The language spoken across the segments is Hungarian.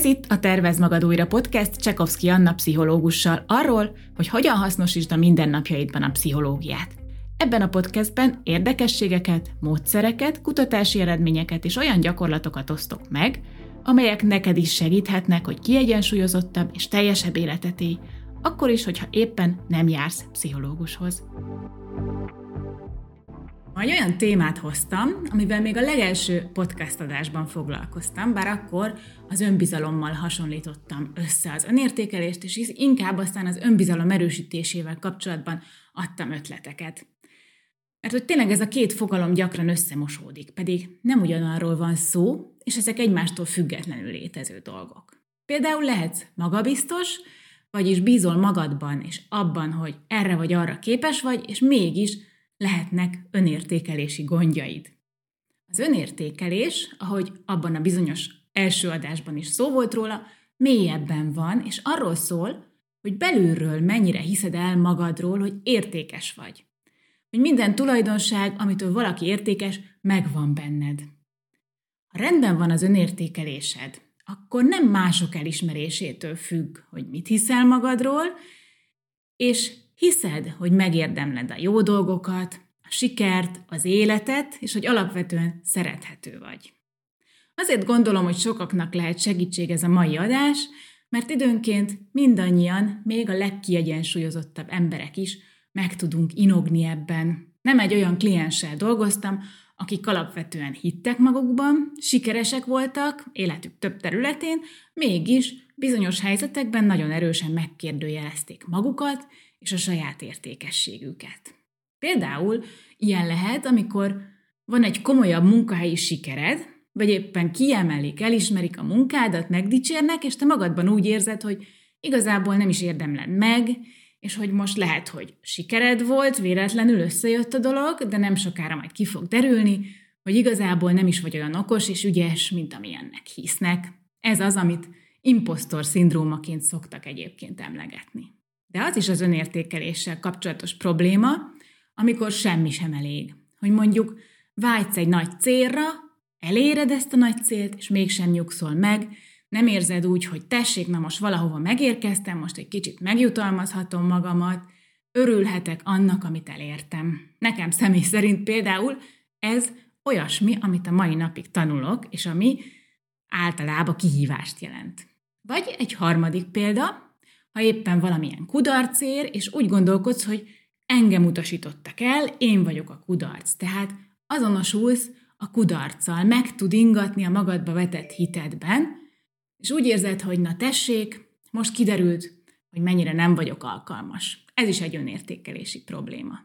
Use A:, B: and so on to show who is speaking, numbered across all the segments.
A: Ez itt a Tervez Magad Újra podcast Csekovszki Anna pszichológussal arról, hogy hogyan hasznosítsd a mindennapjaidban a pszichológiát. Ebben a podcastben érdekességeket, módszereket, kutatási eredményeket és olyan gyakorlatokat osztok meg, amelyek neked is segíthetnek, hogy kiegyensúlyozottabb és teljesebb életet élj, akkor is, hogyha éppen nem jársz pszichológushoz. Ma egy olyan témát hoztam, amivel még a legelső podcast adásban foglalkoztam, bár akkor az önbizalommal hasonlítottam össze az önértékelést, és inkább aztán az önbizalom erősítésével kapcsolatban adtam ötleteket. Mert hogy tényleg ez a két fogalom gyakran összemosódik, pedig nem ugyanarról van szó, és ezek egymástól függetlenül létező dolgok. Például lehetsz magabiztos, vagyis bízol magadban és abban, hogy erre vagy arra képes vagy, és mégis lehetnek önértékelési gondjaid. Az önértékelés, ahogy abban a bizonyos első adásban is szó volt róla, mélyebben van, és arról szól, hogy belülről mennyire hiszed el magadról, hogy értékes vagy. Hogy minden tulajdonság, amitől valaki értékes, megvan benned. Ha rendben van az önértékelésed, akkor nem mások elismerésétől függ, hogy mit hiszel magadról, és hiszed, hogy megérdemled a jó dolgokat, a sikert, az életet, és hogy alapvetően szerethető vagy. Azért gondolom, hogy sokaknak lehet segítség ez a mai adás, mert időnként mindannyian, még a legkiegyensúlyozottabb emberek is meg tudunk inogni ebben. Nem egy olyan klienssel dolgoztam, akik alapvetően hittek magukban, sikeresek voltak életük több területén, mégis bizonyos helyzetekben nagyon erősen megkérdőjelezték magukat és a saját értékességüket. Például ilyen lehet, amikor van egy komolyabb munkahelyi sikered, vagy éppen kiemelik, elismerik a munkádat, megdicsérnek, és te magadban úgy érzed, hogy igazából nem is érdemled meg, és hogy most lehet, hogy sikered volt, véletlenül összejött a dolog, de nem sokára majd ki fog derülni, hogy igazából nem is vagy olyan okos és ügyes, mint amilyennek hisznek. Ez az, amit impostor szindrómaként szoktak egyébként emlegetni. De az is az önértékeléssel kapcsolatos probléma, amikor semmi sem elég. Hogy mondjuk vágysz egy nagy célra, eléred ezt a nagy célt, és mégsem nyugszol meg, nem érzed úgy, hogy tessék, na most valahova megérkeztem, most egy kicsit megjutalmazhatom magamat, örülhetek annak, amit elértem. Nekem személy szerint például ez olyasmi, amit a mai napig tanulok, és ami általában kihívást jelent. Vagy egy harmadik példa, ha éppen valamilyen kudarc ér, és úgy gondolkodsz, hogy engem utasítottak el, én vagyok a kudarc. Tehát azonosulsz a kudarccal, meg tud ingatni a magadba vetett hitedben, és úgy érzed, hogy na tessék, most kiderült, hogy mennyire nem vagyok alkalmas. Ez is egy önértékelési probléma.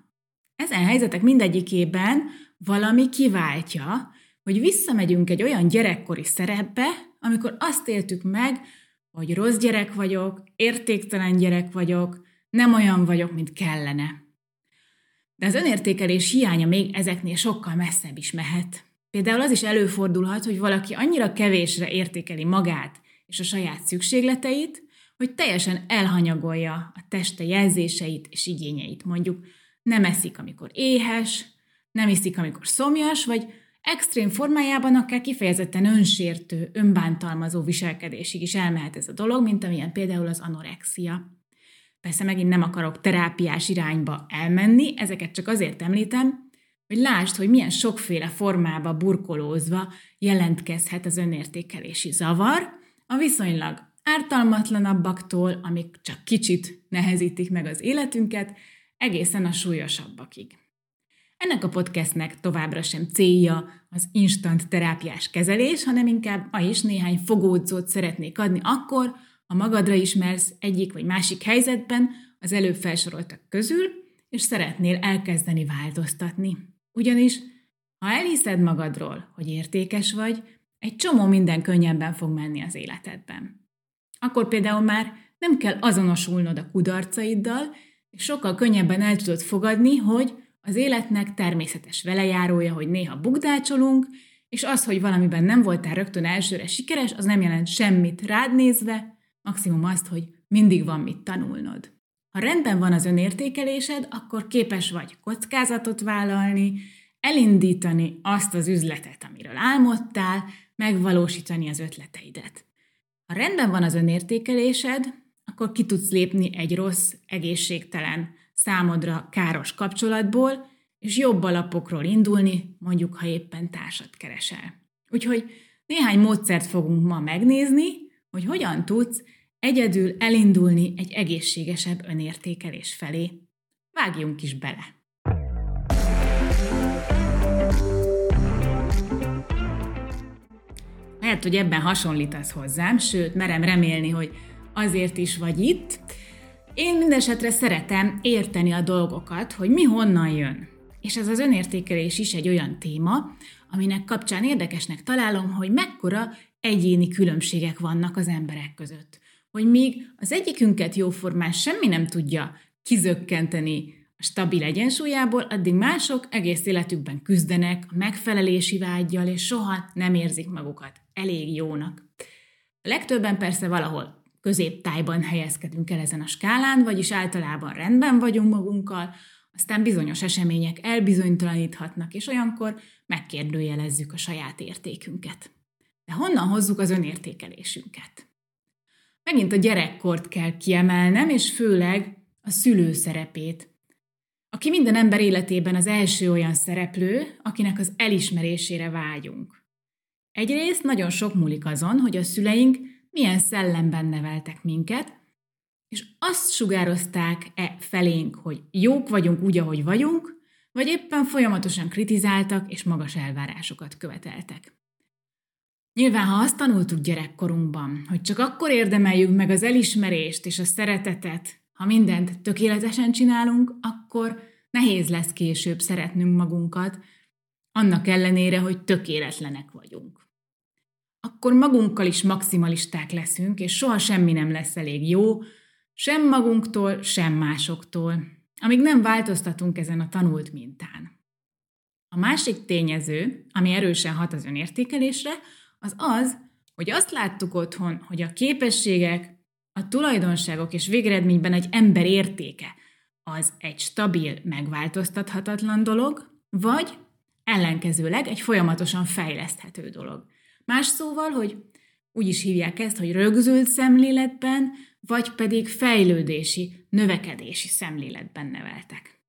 A: Ezen helyzetek mindegyikében valami kiváltja, hogy visszamegyünk egy olyan gyerekkori szerepbe, amikor azt éltük meg, hogy rossz gyerek vagyok, értéktelen gyerek vagyok, nem olyan vagyok, mint kellene. De az önértékelés hiánya még ezeknél sokkal messzebb is mehet. Például az is előfordulhat, hogy valaki annyira kevésre értékeli magát és a saját szükségleteit, hogy teljesen elhanyagolja a teste jelzéseit és igényeit. Mondjuk nem eszik, amikor éhes, nem iszik, amikor szomjas, vagy extrém formájában akár kifejezetten önsértő, önbántalmazó viselkedésig is elmehet ez a dolog, mint amilyen például az anorexia. Persze megint nem akarok terápiás irányba elmenni, ezeket csak azért említem, hogy lásd, hogy milyen sokféle formába burkolózva jelentkezhet az önértékelési zavar, a viszonylag ártalmatlanabbaktól, amik csak kicsit nehezítik meg az életünket, egészen a súlyosabbakig. Ennek a podcastnek továbbra sem célja az instant terápiás kezelés, hanem inkább ma is néhány fogódzót szeretnék adni akkor, ha magadra ismersz egyik vagy másik helyzetben az előbb felsoroltak közül, és szeretnél elkezdeni változtatni. Ugyanis, ha elhiszed magadról, hogy értékes vagy, egy csomó minden könnyebben fog menni az életedben. Akkor például már nem kell azonosulnod a kudarcaiddal, és sokkal könnyebben el tudod fogadni, hogy az életnek természetes velejárója, hogy néha bukdácsolunk, és az, hogy valamiben nem voltál rögtön elsőre sikeres, az nem jelent semmit rád nézve, maximum azt, hogy mindig van mit tanulnod. Ha rendben van az önértékelésed, akkor képes vagy kockázatot vállalni, elindítani azt az üzletet, amiről álmodtál, megvalósítani az ötleteidet. Ha rendben van az önértékelésed, akkor ki tudsz lépni egy rossz, egészségtelen, számodra káros kapcsolatból, és jobb alapokról indulni, mondjuk, ha éppen társat keresel. Úgyhogy néhány módszert fogunk ma megnézni, hogy hogyan tudsz egyedül elindulni egy egészségesebb önértékelés felé. Vágjunk is bele! Lehet, hogy ebben hasonlítasz hozzám, sőt, merem remélni, hogy azért is vagy itt. Én mindesetre szeretem érteni a dolgokat, hogy mi honnan jön. És ez az önértékelés is egy olyan téma, aminek kapcsán érdekesnek találom, hogy mekkora egyéni különbségek vannak az emberek között. Hogy míg az egyikünket jóformán semmi nem tudja kizökkenteni a stabil egyensúlyából, addig mások egész életükben küzdenek a megfelelési vágyjal, és soha nem érzik magukat elég jónak. A legtöbben persze valahol középtájban helyezkedünk el ezen a skálán, vagyis általában rendben vagyunk magunkkal, aztán bizonyos események elbizonytalaníthatnak, és olyankor megkérdőjelezzük a saját értékünket. De honnan hozzuk az önértékelésünket? Megint a gyerekkort kell kiemelnem, és főleg a szülő szerepét, aki minden ember életében az első olyan szereplő, akinek az elismerésére vágyunk. Egyrészt nagyon sok múlik azon, hogy a szüleink milyen szellemben neveltek minket, és azt sugározták-e felénk, hogy jók vagyunk úgy, ahogy vagyunk, vagy éppen folyamatosan kritizáltak és magas elvárásokat követeltek. Nyilván, ha azt tanultuk gyerekkorunkban, hogy csak akkor érdemeljük meg az elismerést és a szeretetet, ha mindent tökéletesen csinálunk, akkor nehéz lesz később szeretnünk magunkat, annak ellenére, hogy tökéletlenek vagyunk akkor magunkkal is maximalisták leszünk, és soha semmi nem lesz elég jó, sem magunktól, sem másoktól, amíg nem változtatunk ezen a tanult mintán. A másik tényező, ami erősen hat az önértékelésre, az az, hogy azt láttuk otthon, hogy a képességek, a tulajdonságok és végeredményben egy ember értéke az egy stabil, megváltoztathatatlan dolog, vagy ellenkezőleg egy folyamatosan fejleszthető dolog. Más szóval, hogy úgy is hívják ezt, hogy rögzült szemléletben, vagy pedig fejlődési, növekedési szemléletben neveltek.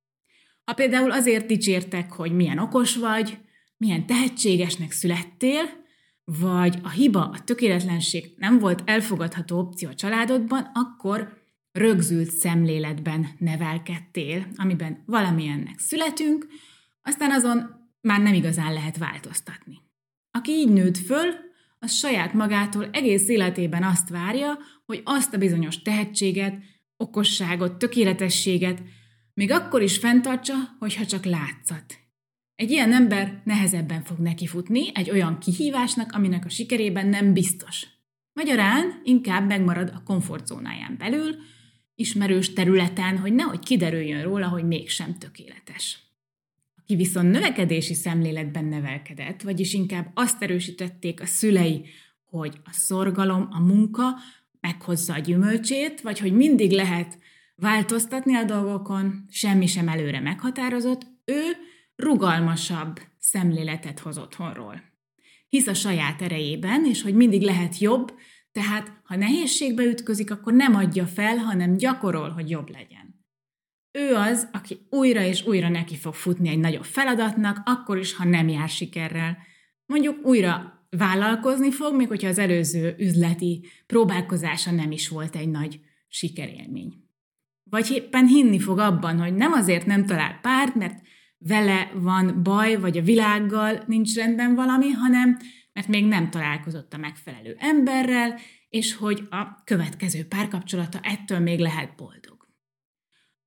A: Ha például azért dicsértek, hogy milyen okos vagy, milyen tehetségesnek születtél, vagy a hiba, a tökéletlenség nem volt elfogadható opció a családodban, akkor rögzült szemléletben nevelkedtél, amiben valamilyennek születünk, aztán azon már nem igazán lehet változtatni. Aki így nőtt föl, az saját magától egész életében azt várja, hogy azt a bizonyos tehetséget, okosságot, tökéletességet még akkor is fenntartsa, hogyha csak látszat. Egy ilyen ember nehezebben fog nekifutni egy olyan kihívásnak, aminek a sikerében nem biztos. Magyarán inkább megmarad a komfortzónáján belül, ismerős területen, hogy nehogy kiderüljön róla, hogy mégsem tökéletes. Aki viszont növekedési szemléletben nevelkedett, vagyis inkább azt erősítették a szülei, hogy a szorgalom, a munka meghozza a gyümölcsét, vagy hogy mindig lehet változtatni a dolgokon, semmi sem előre meghatározott, ő rugalmasabb szemléletet hoz otthonról. Hisz a saját erejében, és hogy mindig lehet jobb, tehát ha nehézségbe ütközik, akkor nem adja fel, hanem gyakorol, hogy jobb legyen. Ő az, aki újra és újra neki fog futni egy nagyobb feladatnak, akkor is, ha nem jár sikerrel. Mondjuk újra vállalkozni fog, még hogyha az előző üzleti próbálkozása nem is volt egy nagy sikerélmény. Vagy éppen hinni fog abban, hogy nem azért nem talál párt, mert vele van baj, vagy a világgal nincs rendben valami, hanem mert még nem találkozott a megfelelő emberrel, és hogy a következő párkapcsolata ettől még lehet boldog.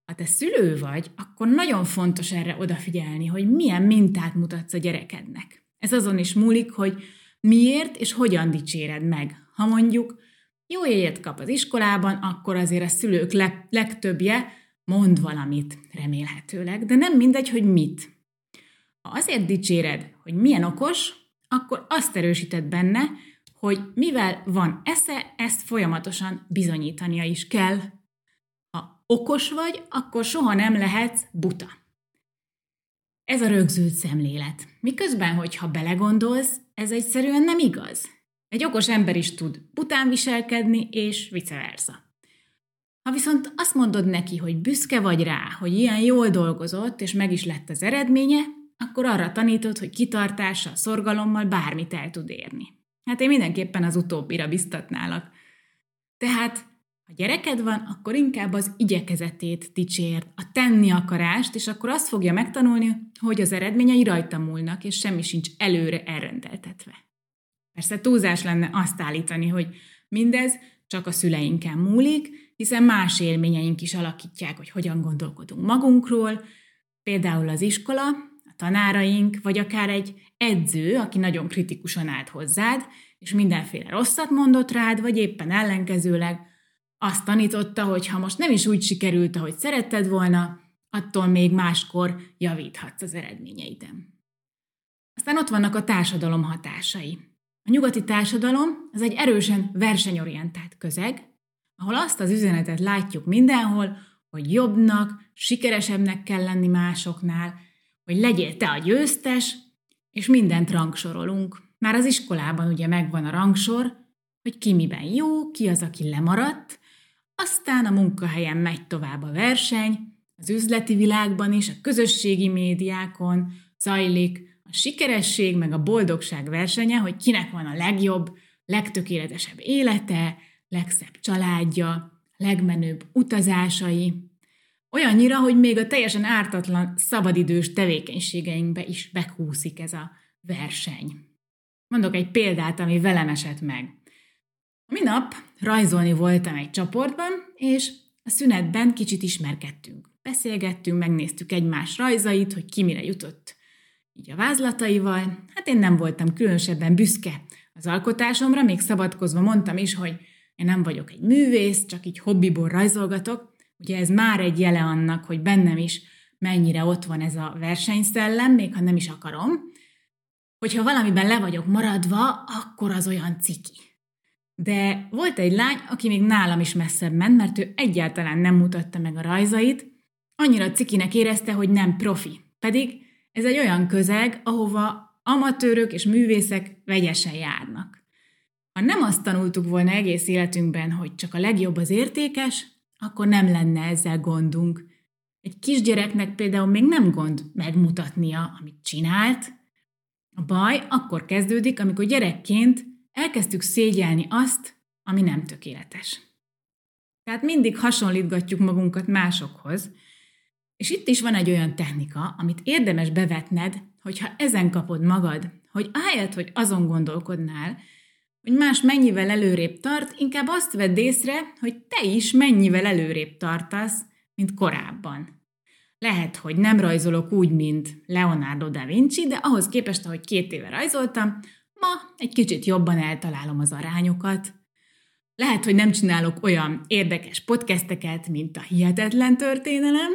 A: Ha te szülő vagy, akkor nagyon fontos erre odafigyelni, hogy milyen mintát mutatsz a gyerekednek. Ez azon is múlik, hogy miért és hogyan dicséred meg. Ha mondjuk jó jegyet kap az iskolában, akkor azért a szülők le- legtöbbje mond valamit, remélhetőleg, de nem mindegy, hogy mit. Ha azért dicséred, hogy milyen okos, akkor azt erősíted benne, hogy mivel van esze, ezt folyamatosan bizonyítania is kell okos vagy, akkor soha nem lehetsz buta. Ez a rögzült szemlélet. Miközben, hogyha belegondolsz, ez egyszerűen nem igaz. Egy okos ember is tud bután viselkedni, és vice versa. Ha viszont azt mondod neki, hogy büszke vagy rá, hogy ilyen jól dolgozott, és meg is lett az eredménye, akkor arra tanítod, hogy kitartással, szorgalommal bármit el tud érni. Hát én mindenképpen az utóbbira biztatnálak. Tehát, ha gyereked van, akkor inkább az igyekezetét dicsérd, a tenni akarást, és akkor azt fogja megtanulni, hogy az eredményei rajta múlnak, és semmi sincs előre elrendeltetve. Persze túlzás lenne azt állítani, hogy mindez csak a szüleinken múlik, hiszen más élményeink is alakítják, hogy hogyan gondolkodunk magunkról, például az iskola, a tanáraink, vagy akár egy edző, aki nagyon kritikusan állt hozzád, és mindenféle rosszat mondott rád, vagy éppen ellenkezőleg azt tanította, hogy ha most nem is úgy sikerült, ahogy szeretted volna, attól még máskor javíthatsz az eredményeiden. Aztán ott vannak a társadalom hatásai. A nyugati társadalom az egy erősen versenyorientált közeg, ahol azt az üzenetet látjuk mindenhol, hogy jobbnak, sikeresebbnek kell lenni másoknál, hogy legyél te a győztes, és mindent rangsorolunk. Már az iskolában ugye megvan a rangsor, hogy ki miben jó, ki az, aki lemaradt, aztán a munkahelyen megy tovább a verseny, az üzleti világban is, a közösségi médiákon zajlik a sikeresség meg a boldogság versenye, hogy kinek van a legjobb, legtökéletesebb élete, legszebb családja, legmenőbb utazásai, olyannyira, hogy még a teljesen ártatlan szabadidős tevékenységeinkbe is bekúszik ez a verseny. Mondok egy példát, ami velem esett meg. Minap rajzolni voltam egy csoportban, és a szünetben kicsit ismerkedtünk. Beszélgettünk, megnéztük egymás rajzait, hogy ki mire jutott így a vázlataival. Hát én nem voltam különösebben büszke az alkotásomra, még szabadkozva mondtam is, hogy én nem vagyok egy művész, csak így hobbiból rajzolgatok. Ugye ez már egy jele annak, hogy bennem is mennyire ott van ez a versenyszellem, még ha nem is akarom. Hogyha valamiben le vagyok maradva, akkor az olyan ciki. De volt egy lány, aki még nálam is messzebb ment, mert ő egyáltalán nem mutatta meg a rajzait, annyira cikinek érezte, hogy nem profi. Pedig ez egy olyan közeg, ahova amatőrök és művészek vegyesen járnak. Ha nem azt tanultuk volna egész életünkben, hogy csak a legjobb az értékes, akkor nem lenne ezzel gondunk. Egy kisgyereknek például még nem gond megmutatnia, amit csinált. A baj akkor kezdődik, amikor gyerekként elkezdtük szégyelni azt, ami nem tökéletes. Tehát mindig hasonlítgatjuk magunkat másokhoz, és itt is van egy olyan technika, amit érdemes bevetned, hogyha ezen kapod magad, hogy ahelyett, hogy azon gondolkodnál, hogy más mennyivel előrébb tart, inkább azt vedd észre, hogy te is mennyivel előrébb tartasz, mint korábban. Lehet, hogy nem rajzolok úgy, mint Leonardo da Vinci, de ahhoz képest, ahogy két éve rajzoltam, ma egy kicsit jobban eltalálom az arányokat. Lehet, hogy nem csinálok olyan érdekes podcasteket, mint a Hihetetlen Történelem,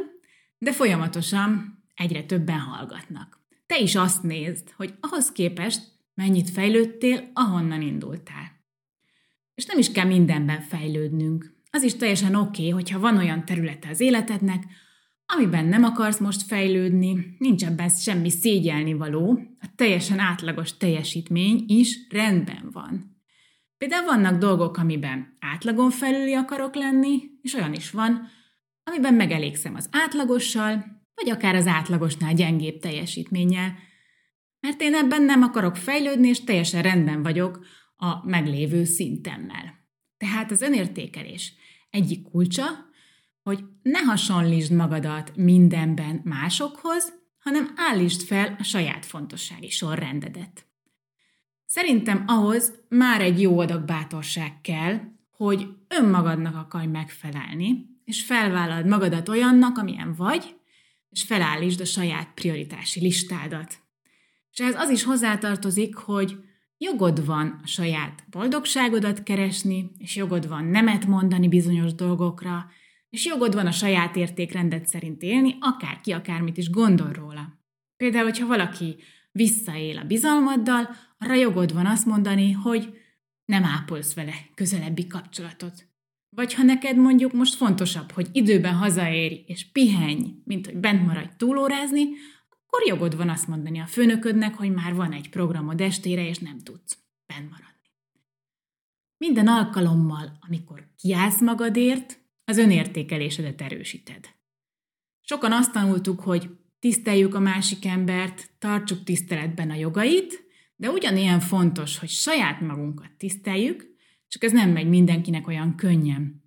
A: de folyamatosan egyre többen hallgatnak. Te is azt nézd, hogy ahhoz képest mennyit fejlődtél, ahonnan indultál. És nem is kell mindenben fejlődnünk. Az is teljesen oké, okay, hogyha van olyan területe az életednek, amiben nem akarsz most fejlődni, nincs ebben semmi szégyelni való, a teljesen átlagos teljesítmény is rendben van. Például vannak dolgok, amiben átlagon felüli akarok lenni, és olyan is van, amiben megelégszem az átlagossal, vagy akár az átlagosnál gyengébb teljesítménnyel, mert én ebben nem akarok fejlődni, és teljesen rendben vagyok a meglévő szintemmel. Tehát az önértékelés egyik kulcsa, hogy ne hasonlítsd magadat mindenben másokhoz, hanem állítsd fel a saját fontossági sorrendedet. Szerintem ahhoz már egy jó adag bátorság kell, hogy önmagadnak akarj megfelelni, és felvállald magadat olyannak, amilyen vagy, és felállítsd a saját prioritási listádat. És ez az is hozzátartozik, hogy jogod van a saját boldogságodat keresni, és jogod van nemet mondani bizonyos dolgokra, és jogod van a saját értékrendet szerint élni, akárki akármit is gondol róla. Például, hogyha valaki visszaél a bizalmaddal, arra jogod van azt mondani, hogy nem ápolsz vele közelebbi kapcsolatot. Vagy ha neked mondjuk most fontosabb, hogy időben hazaérj és pihenj, mint hogy bent maradj túlórázni, akkor jogod van azt mondani a főnöködnek, hogy már van egy programod estére, és nem tudsz benn maradni. Minden alkalommal, amikor kiállsz magadért, az önértékelésedet erősíted. Sokan azt tanultuk, hogy tiszteljük a másik embert, tartsuk tiszteletben a jogait, de ugyanilyen fontos, hogy saját magunkat tiszteljük, csak ez nem megy mindenkinek olyan könnyen.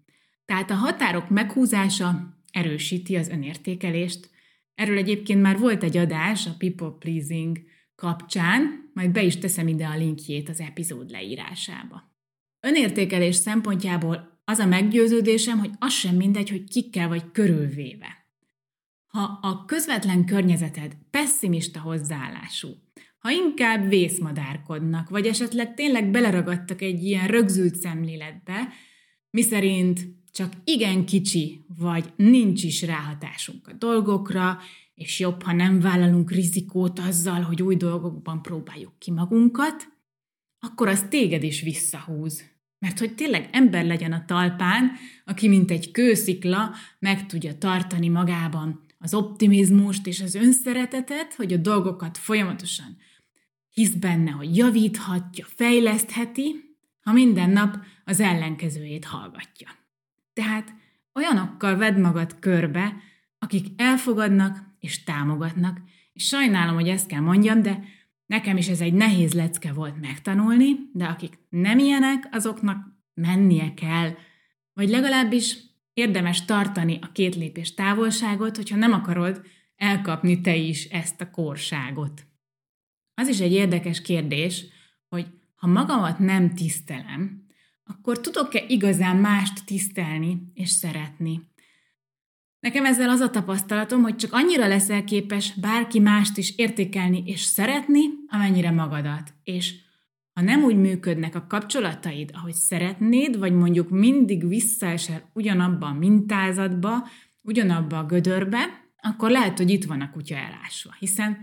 A: Tehát a határok meghúzása erősíti az önértékelést. Erről egyébként már volt egy adás a people pleasing kapcsán, majd be is teszem ide a linkjét az epizód leírásába. Önértékelés szempontjából az a meggyőződésem, hogy az sem mindegy, hogy kikkel vagy körülvéve. Ha a közvetlen környezeted pessimista hozzáállású, ha inkább vészmadárkodnak, vagy esetleg tényleg beleragadtak egy ilyen rögzült szemléletbe, miszerint csak igen kicsi, vagy nincs is ráhatásunk a dolgokra, és jobb, ha nem vállalunk rizikót azzal, hogy új dolgokban próbáljuk ki magunkat, akkor az téged is visszahúz. Mert hogy tényleg ember legyen a talpán, aki mint egy kőszikla meg tudja tartani magában az optimizmust és az önszeretetet, hogy a dolgokat folyamatosan hisz benne, hogy javíthatja, fejlesztheti, ha minden nap az ellenkezőjét hallgatja. Tehát olyanokkal vedd magad körbe, akik elfogadnak és támogatnak, és sajnálom, hogy ezt kell mondjam, de nekem is ez egy nehéz lecke volt megtanulni, de akik nem ilyenek, azoknak mennie kell, vagy legalábbis érdemes tartani a két lépés távolságot, hogyha nem akarod elkapni te is ezt a korságot. Az is egy érdekes kérdés, hogy ha magamat nem tisztelem, akkor tudok-e igazán mást tisztelni és szeretni? Nekem ezzel az a tapasztalatom, hogy csak annyira leszel képes bárki mást is értékelni és szeretni, amennyire magadat. És ha nem úgy működnek a kapcsolataid, ahogy szeretnéd, vagy mondjuk mindig visszaesel ugyanabba a mintázatba, ugyanabba a gödörbe, akkor lehet, hogy itt van a kutya elásva. Hiszen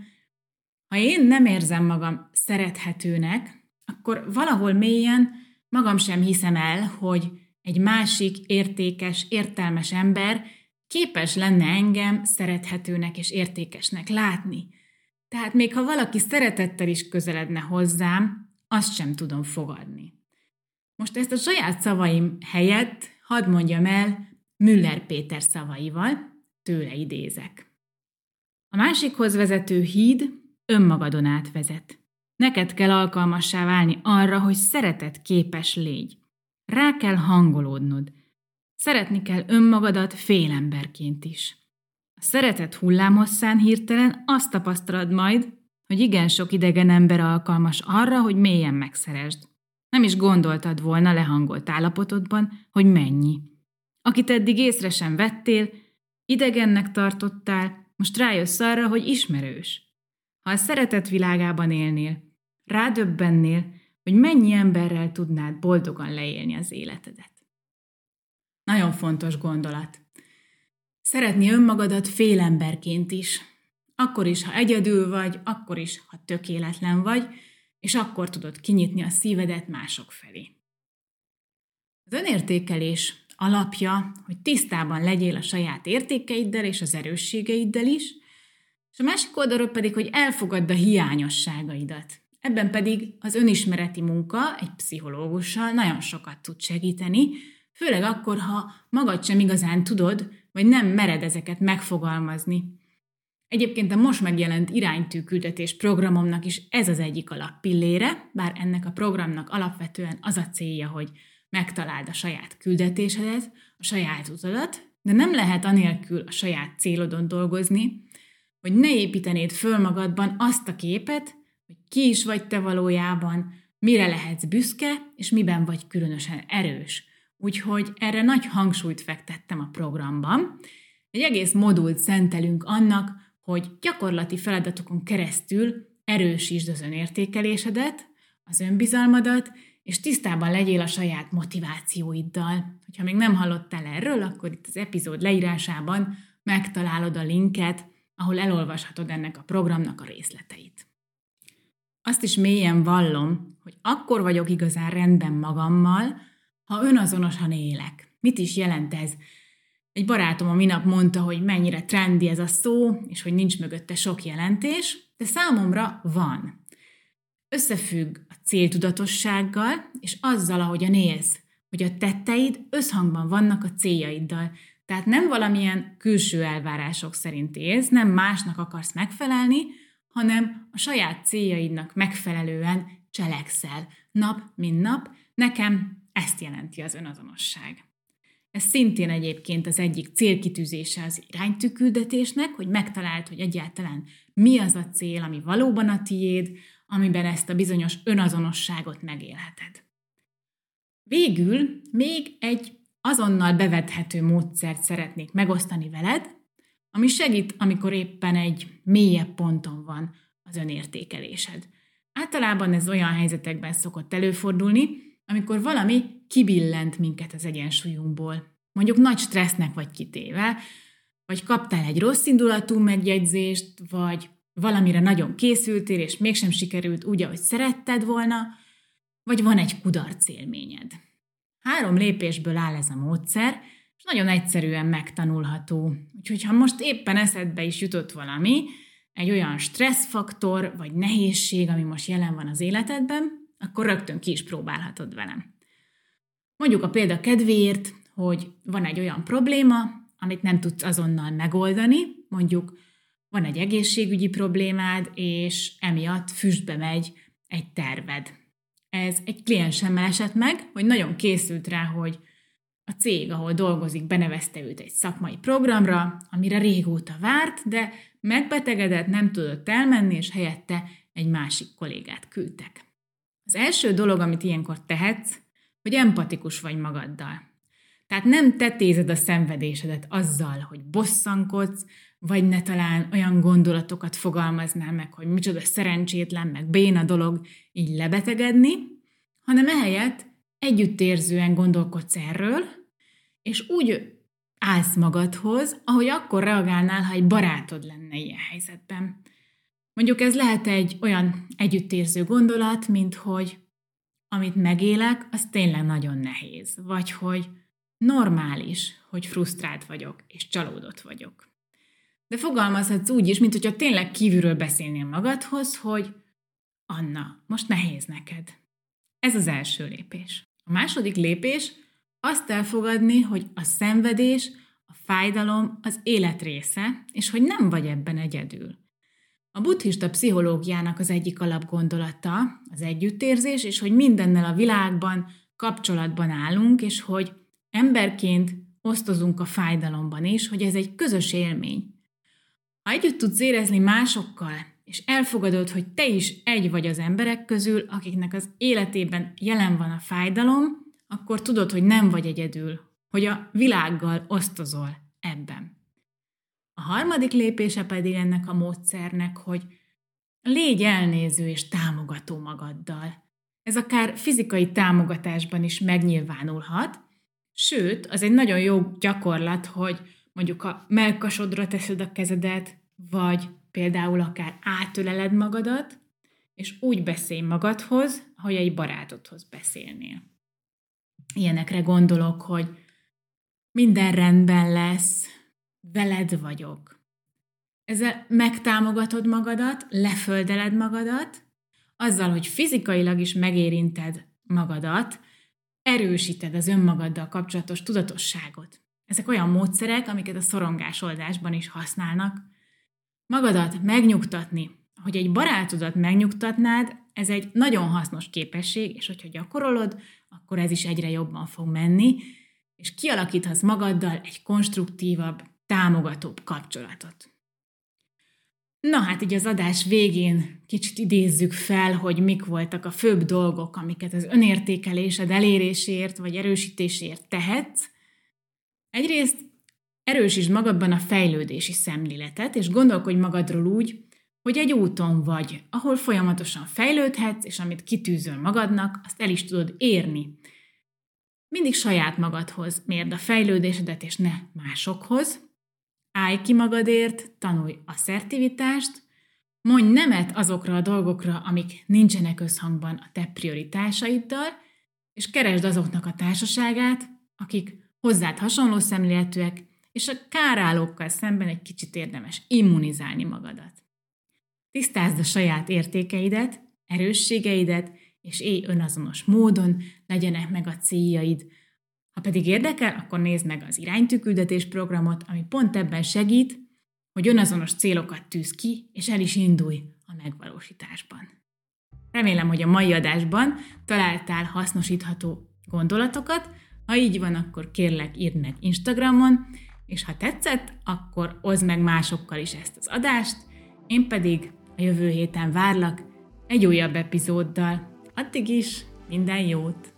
A: ha én nem érzem magam szerethetőnek, akkor valahol mélyen magam sem hiszem el, hogy egy másik értékes, értelmes ember képes lenne engem szerethetőnek és értékesnek látni. Tehát még ha valaki szeretettel is közeledne hozzám, azt sem tudom fogadni. Most ezt a saját szavaim helyett hadd mondjam el Müller Péter szavaival, tőle idézek. A másikhoz vezető híd önmagadon átvezet. Neked kell alkalmassá válni arra, hogy szeretet képes légy. Rá kell hangolódnod. Szeretni kell önmagadat félemberként is. A szeretet hullámhosszán hirtelen azt tapasztalod majd, hogy igen sok idegen ember alkalmas arra, hogy mélyen megszeresd. Nem is gondoltad volna lehangolt állapotodban, hogy mennyi. Akit eddig észre sem vettél, idegennek tartottál, most rájössz arra, hogy ismerős. Ha a szeretet világában élnél, rádöbbennél, hogy mennyi emberrel tudnád boldogan leélni az életedet. Nagyon fontos gondolat. Szeretni önmagadat félemberként is. Akkor is, ha egyedül vagy, akkor is, ha tökéletlen vagy, és akkor tudod kinyitni a szívedet mások felé. Az önértékelés alapja, hogy tisztában legyél a saját értékeiddel és az erősségeiddel is, és a másik oldalról pedig, hogy elfogadd a hiányosságaidat. Ebben pedig az önismereti munka egy pszichológussal nagyon sokat tud segíteni, főleg akkor, ha magad sem igazán tudod, vagy nem mered ezeket megfogalmazni. Egyébként a most megjelent iránytűküldetés programomnak is ez az egyik alappillére, bár ennek a programnak alapvetően az a célja, hogy megtaláld a saját küldetésedet, a saját utadat, de nem lehet anélkül a saját célodon dolgozni, hogy ne építenéd föl magadban azt a képet, hogy ki is vagy te valójában, mire lehetsz büszke, és miben vagy különösen erős. Úgyhogy erre nagy hangsúlyt fektettem a programban. Egy egész modult szentelünk annak, hogy gyakorlati feladatokon keresztül erősítsd az önértékelésedet, az önbizalmadat, és tisztában legyél a saját motivációiddal. Ha még nem hallottál erről, akkor itt az epizód leírásában megtalálod a linket, ahol elolvashatod ennek a programnak a részleteit. Azt is mélyen vallom, hogy akkor vagyok igazán rendben magammal, ha önazonosan élek. Mit is jelent ez? Egy barátom a minap mondta, hogy mennyire trendi ez a szó, és hogy nincs mögötte sok jelentés, de számomra van. összefügg a céltudatossággal, és azzal, ahogyan élsz, hogy a tetteid összhangban vannak a céljaiddal. Tehát nem valamilyen külső elvárások szerint élsz, nem másnak akarsz megfelelni, hanem a saját céljaidnak megfelelően cselekszel, nap mint nap. Nekem ezt jelenti az önazonosság. Ez szintén egyébként az egyik célkitűzése az iránytüküldetésnek, hogy megtaláld, hogy egyáltalán mi az a cél, ami valóban a tiéd, amiben ezt a bizonyos önazonosságot megélheted. Végül még egy azonnal bevethető módszert szeretnék megosztani veled, ami segít, amikor éppen egy mélyebb ponton van az önértékelésed. Általában ez olyan helyzetekben szokott előfordulni, amikor valami kibillent minket az egyensúlyunkból. Mondjuk nagy stressznek vagy kitéve, vagy kaptál egy rossz indulatú megjegyzést, vagy valamire nagyon készültél, és mégsem sikerült úgy, ahogy szeretted volna, vagy van egy kudarc élményed. Három lépésből áll ez a módszer, és nagyon egyszerűen megtanulható. Úgyhogy ha most éppen eszedbe is jutott valami, egy olyan stresszfaktor vagy nehézség, ami most jelen van az életedben, akkor rögtön ki is próbálhatod velem. Mondjuk a példa kedvéért, hogy van egy olyan probléma, amit nem tudsz azonnal megoldani, mondjuk van egy egészségügyi problémád, és emiatt füstbe megy egy terved. Ez egy kliensemmel esett meg, hogy nagyon készült rá, hogy a cég, ahol dolgozik, benevezte őt egy szakmai programra, amire régóta várt, de megbetegedett, nem tudott elmenni, és helyette egy másik kollégát küldtek. Az első dolog, amit ilyenkor tehetsz, hogy empatikus vagy magaddal. Tehát nem tetézed a szenvedésedet azzal, hogy bosszankodsz, vagy ne talán olyan gondolatokat fogalmaznál meg, hogy micsoda szerencsétlen, meg béna dolog így lebetegedni, hanem ehelyett együttérzően gondolkodsz erről, és úgy állsz magadhoz, ahogy akkor reagálnál, ha egy barátod lenne ilyen helyzetben. Mondjuk ez lehet egy olyan együttérző gondolat, mint hogy amit megélek, az tényleg nagyon nehéz, vagy hogy normális, hogy frusztrált vagyok, és csalódott vagyok. De fogalmazhatsz úgy is, mint hogyha tényleg kívülről beszélnél magadhoz, hogy Anna, most nehéz neked. Ez az első lépés. A második lépés azt elfogadni, hogy a szenvedés, a fájdalom az élet része, és hogy nem vagy ebben egyedül. A buddhista pszichológiának az egyik alapgondolata az együttérzés, és hogy mindennel a világban kapcsolatban állunk, és hogy emberként osztozunk a fájdalomban is, hogy ez egy közös élmény. Ha együtt tudsz érezni másokkal, és elfogadod, hogy te is egy vagy az emberek közül, akiknek az életében jelen van a fájdalom, akkor tudod, hogy nem vagy egyedül, hogy a világgal osztozol ebben. A harmadik lépése pedig ennek a módszernek, hogy légy elnéző és támogató magaddal. Ez akár fizikai támogatásban is megnyilvánulhat, sőt, az egy nagyon jó gyakorlat, hogy mondjuk a melkasodra teszed a kezedet, vagy például akár átöleled magadat, és úgy beszélj magadhoz, hogy egy barátodhoz beszélnél. Ilyenekre gondolok, hogy minden rendben lesz, veled vagyok. Ezzel megtámogatod magadat, leföldeled magadat, azzal, hogy fizikailag is megérinted magadat, erősíted az önmagaddal kapcsolatos tudatosságot. Ezek olyan módszerek, amiket a szorongásoldásban is használnak. Magadat megnyugtatni, hogy egy barátodat megnyugtatnád, ez egy nagyon hasznos képesség, és hogyha gyakorolod, akkor ez is egyre jobban fog menni, és kialakíthatsz magaddal egy konstruktívabb, támogatóbb kapcsolatot. Na hát így az adás végén kicsit idézzük fel, hogy mik voltak a főbb dolgok, amiket az önértékelésed eléréséért vagy erősítéséért tehetsz. Egyrészt erősítsd magadban a fejlődési szemléletet, és gondolkodj magadról úgy, hogy egy úton vagy, ahol folyamatosan fejlődhetsz, és amit kitűzöl magadnak, azt el is tudod érni. Mindig saját magadhoz mérd a fejlődésedet, és ne másokhoz. Állj ki magadért, tanulj asszertivitást, mondj nemet azokra a dolgokra, amik nincsenek összhangban a te prioritásaiddal, és keresd azoknak a társaságát, akik hozzád hasonló szemléletűek, és a kárállókkal szemben egy kicsit érdemes immunizálni magadat. Tisztázd a saját értékeidet, erősségeidet, és élj önazonos módon, legyenek meg a céljaid. Ha pedig érdekel, akkor nézd meg az iránytűküldetés programot, ami pont ebben segít, hogy önazonos célokat tűz ki, és el is indulj a megvalósításban. Remélem, hogy a mai adásban találtál hasznosítható gondolatokat, ha így van, akkor kérlek írd meg Instagramon, és ha tetszett, akkor oszd meg másokkal is ezt az adást, én pedig a jövő héten várlak egy újabb epizóddal. Addig is minden jót!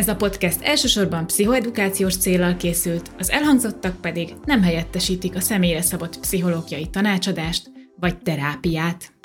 A: Ez a podcast elsősorban pszichoedukációs célral készült, az elhangzottak pedig nem helyettesítik a személyre szabott pszichológiai tanácsadást vagy terápiát.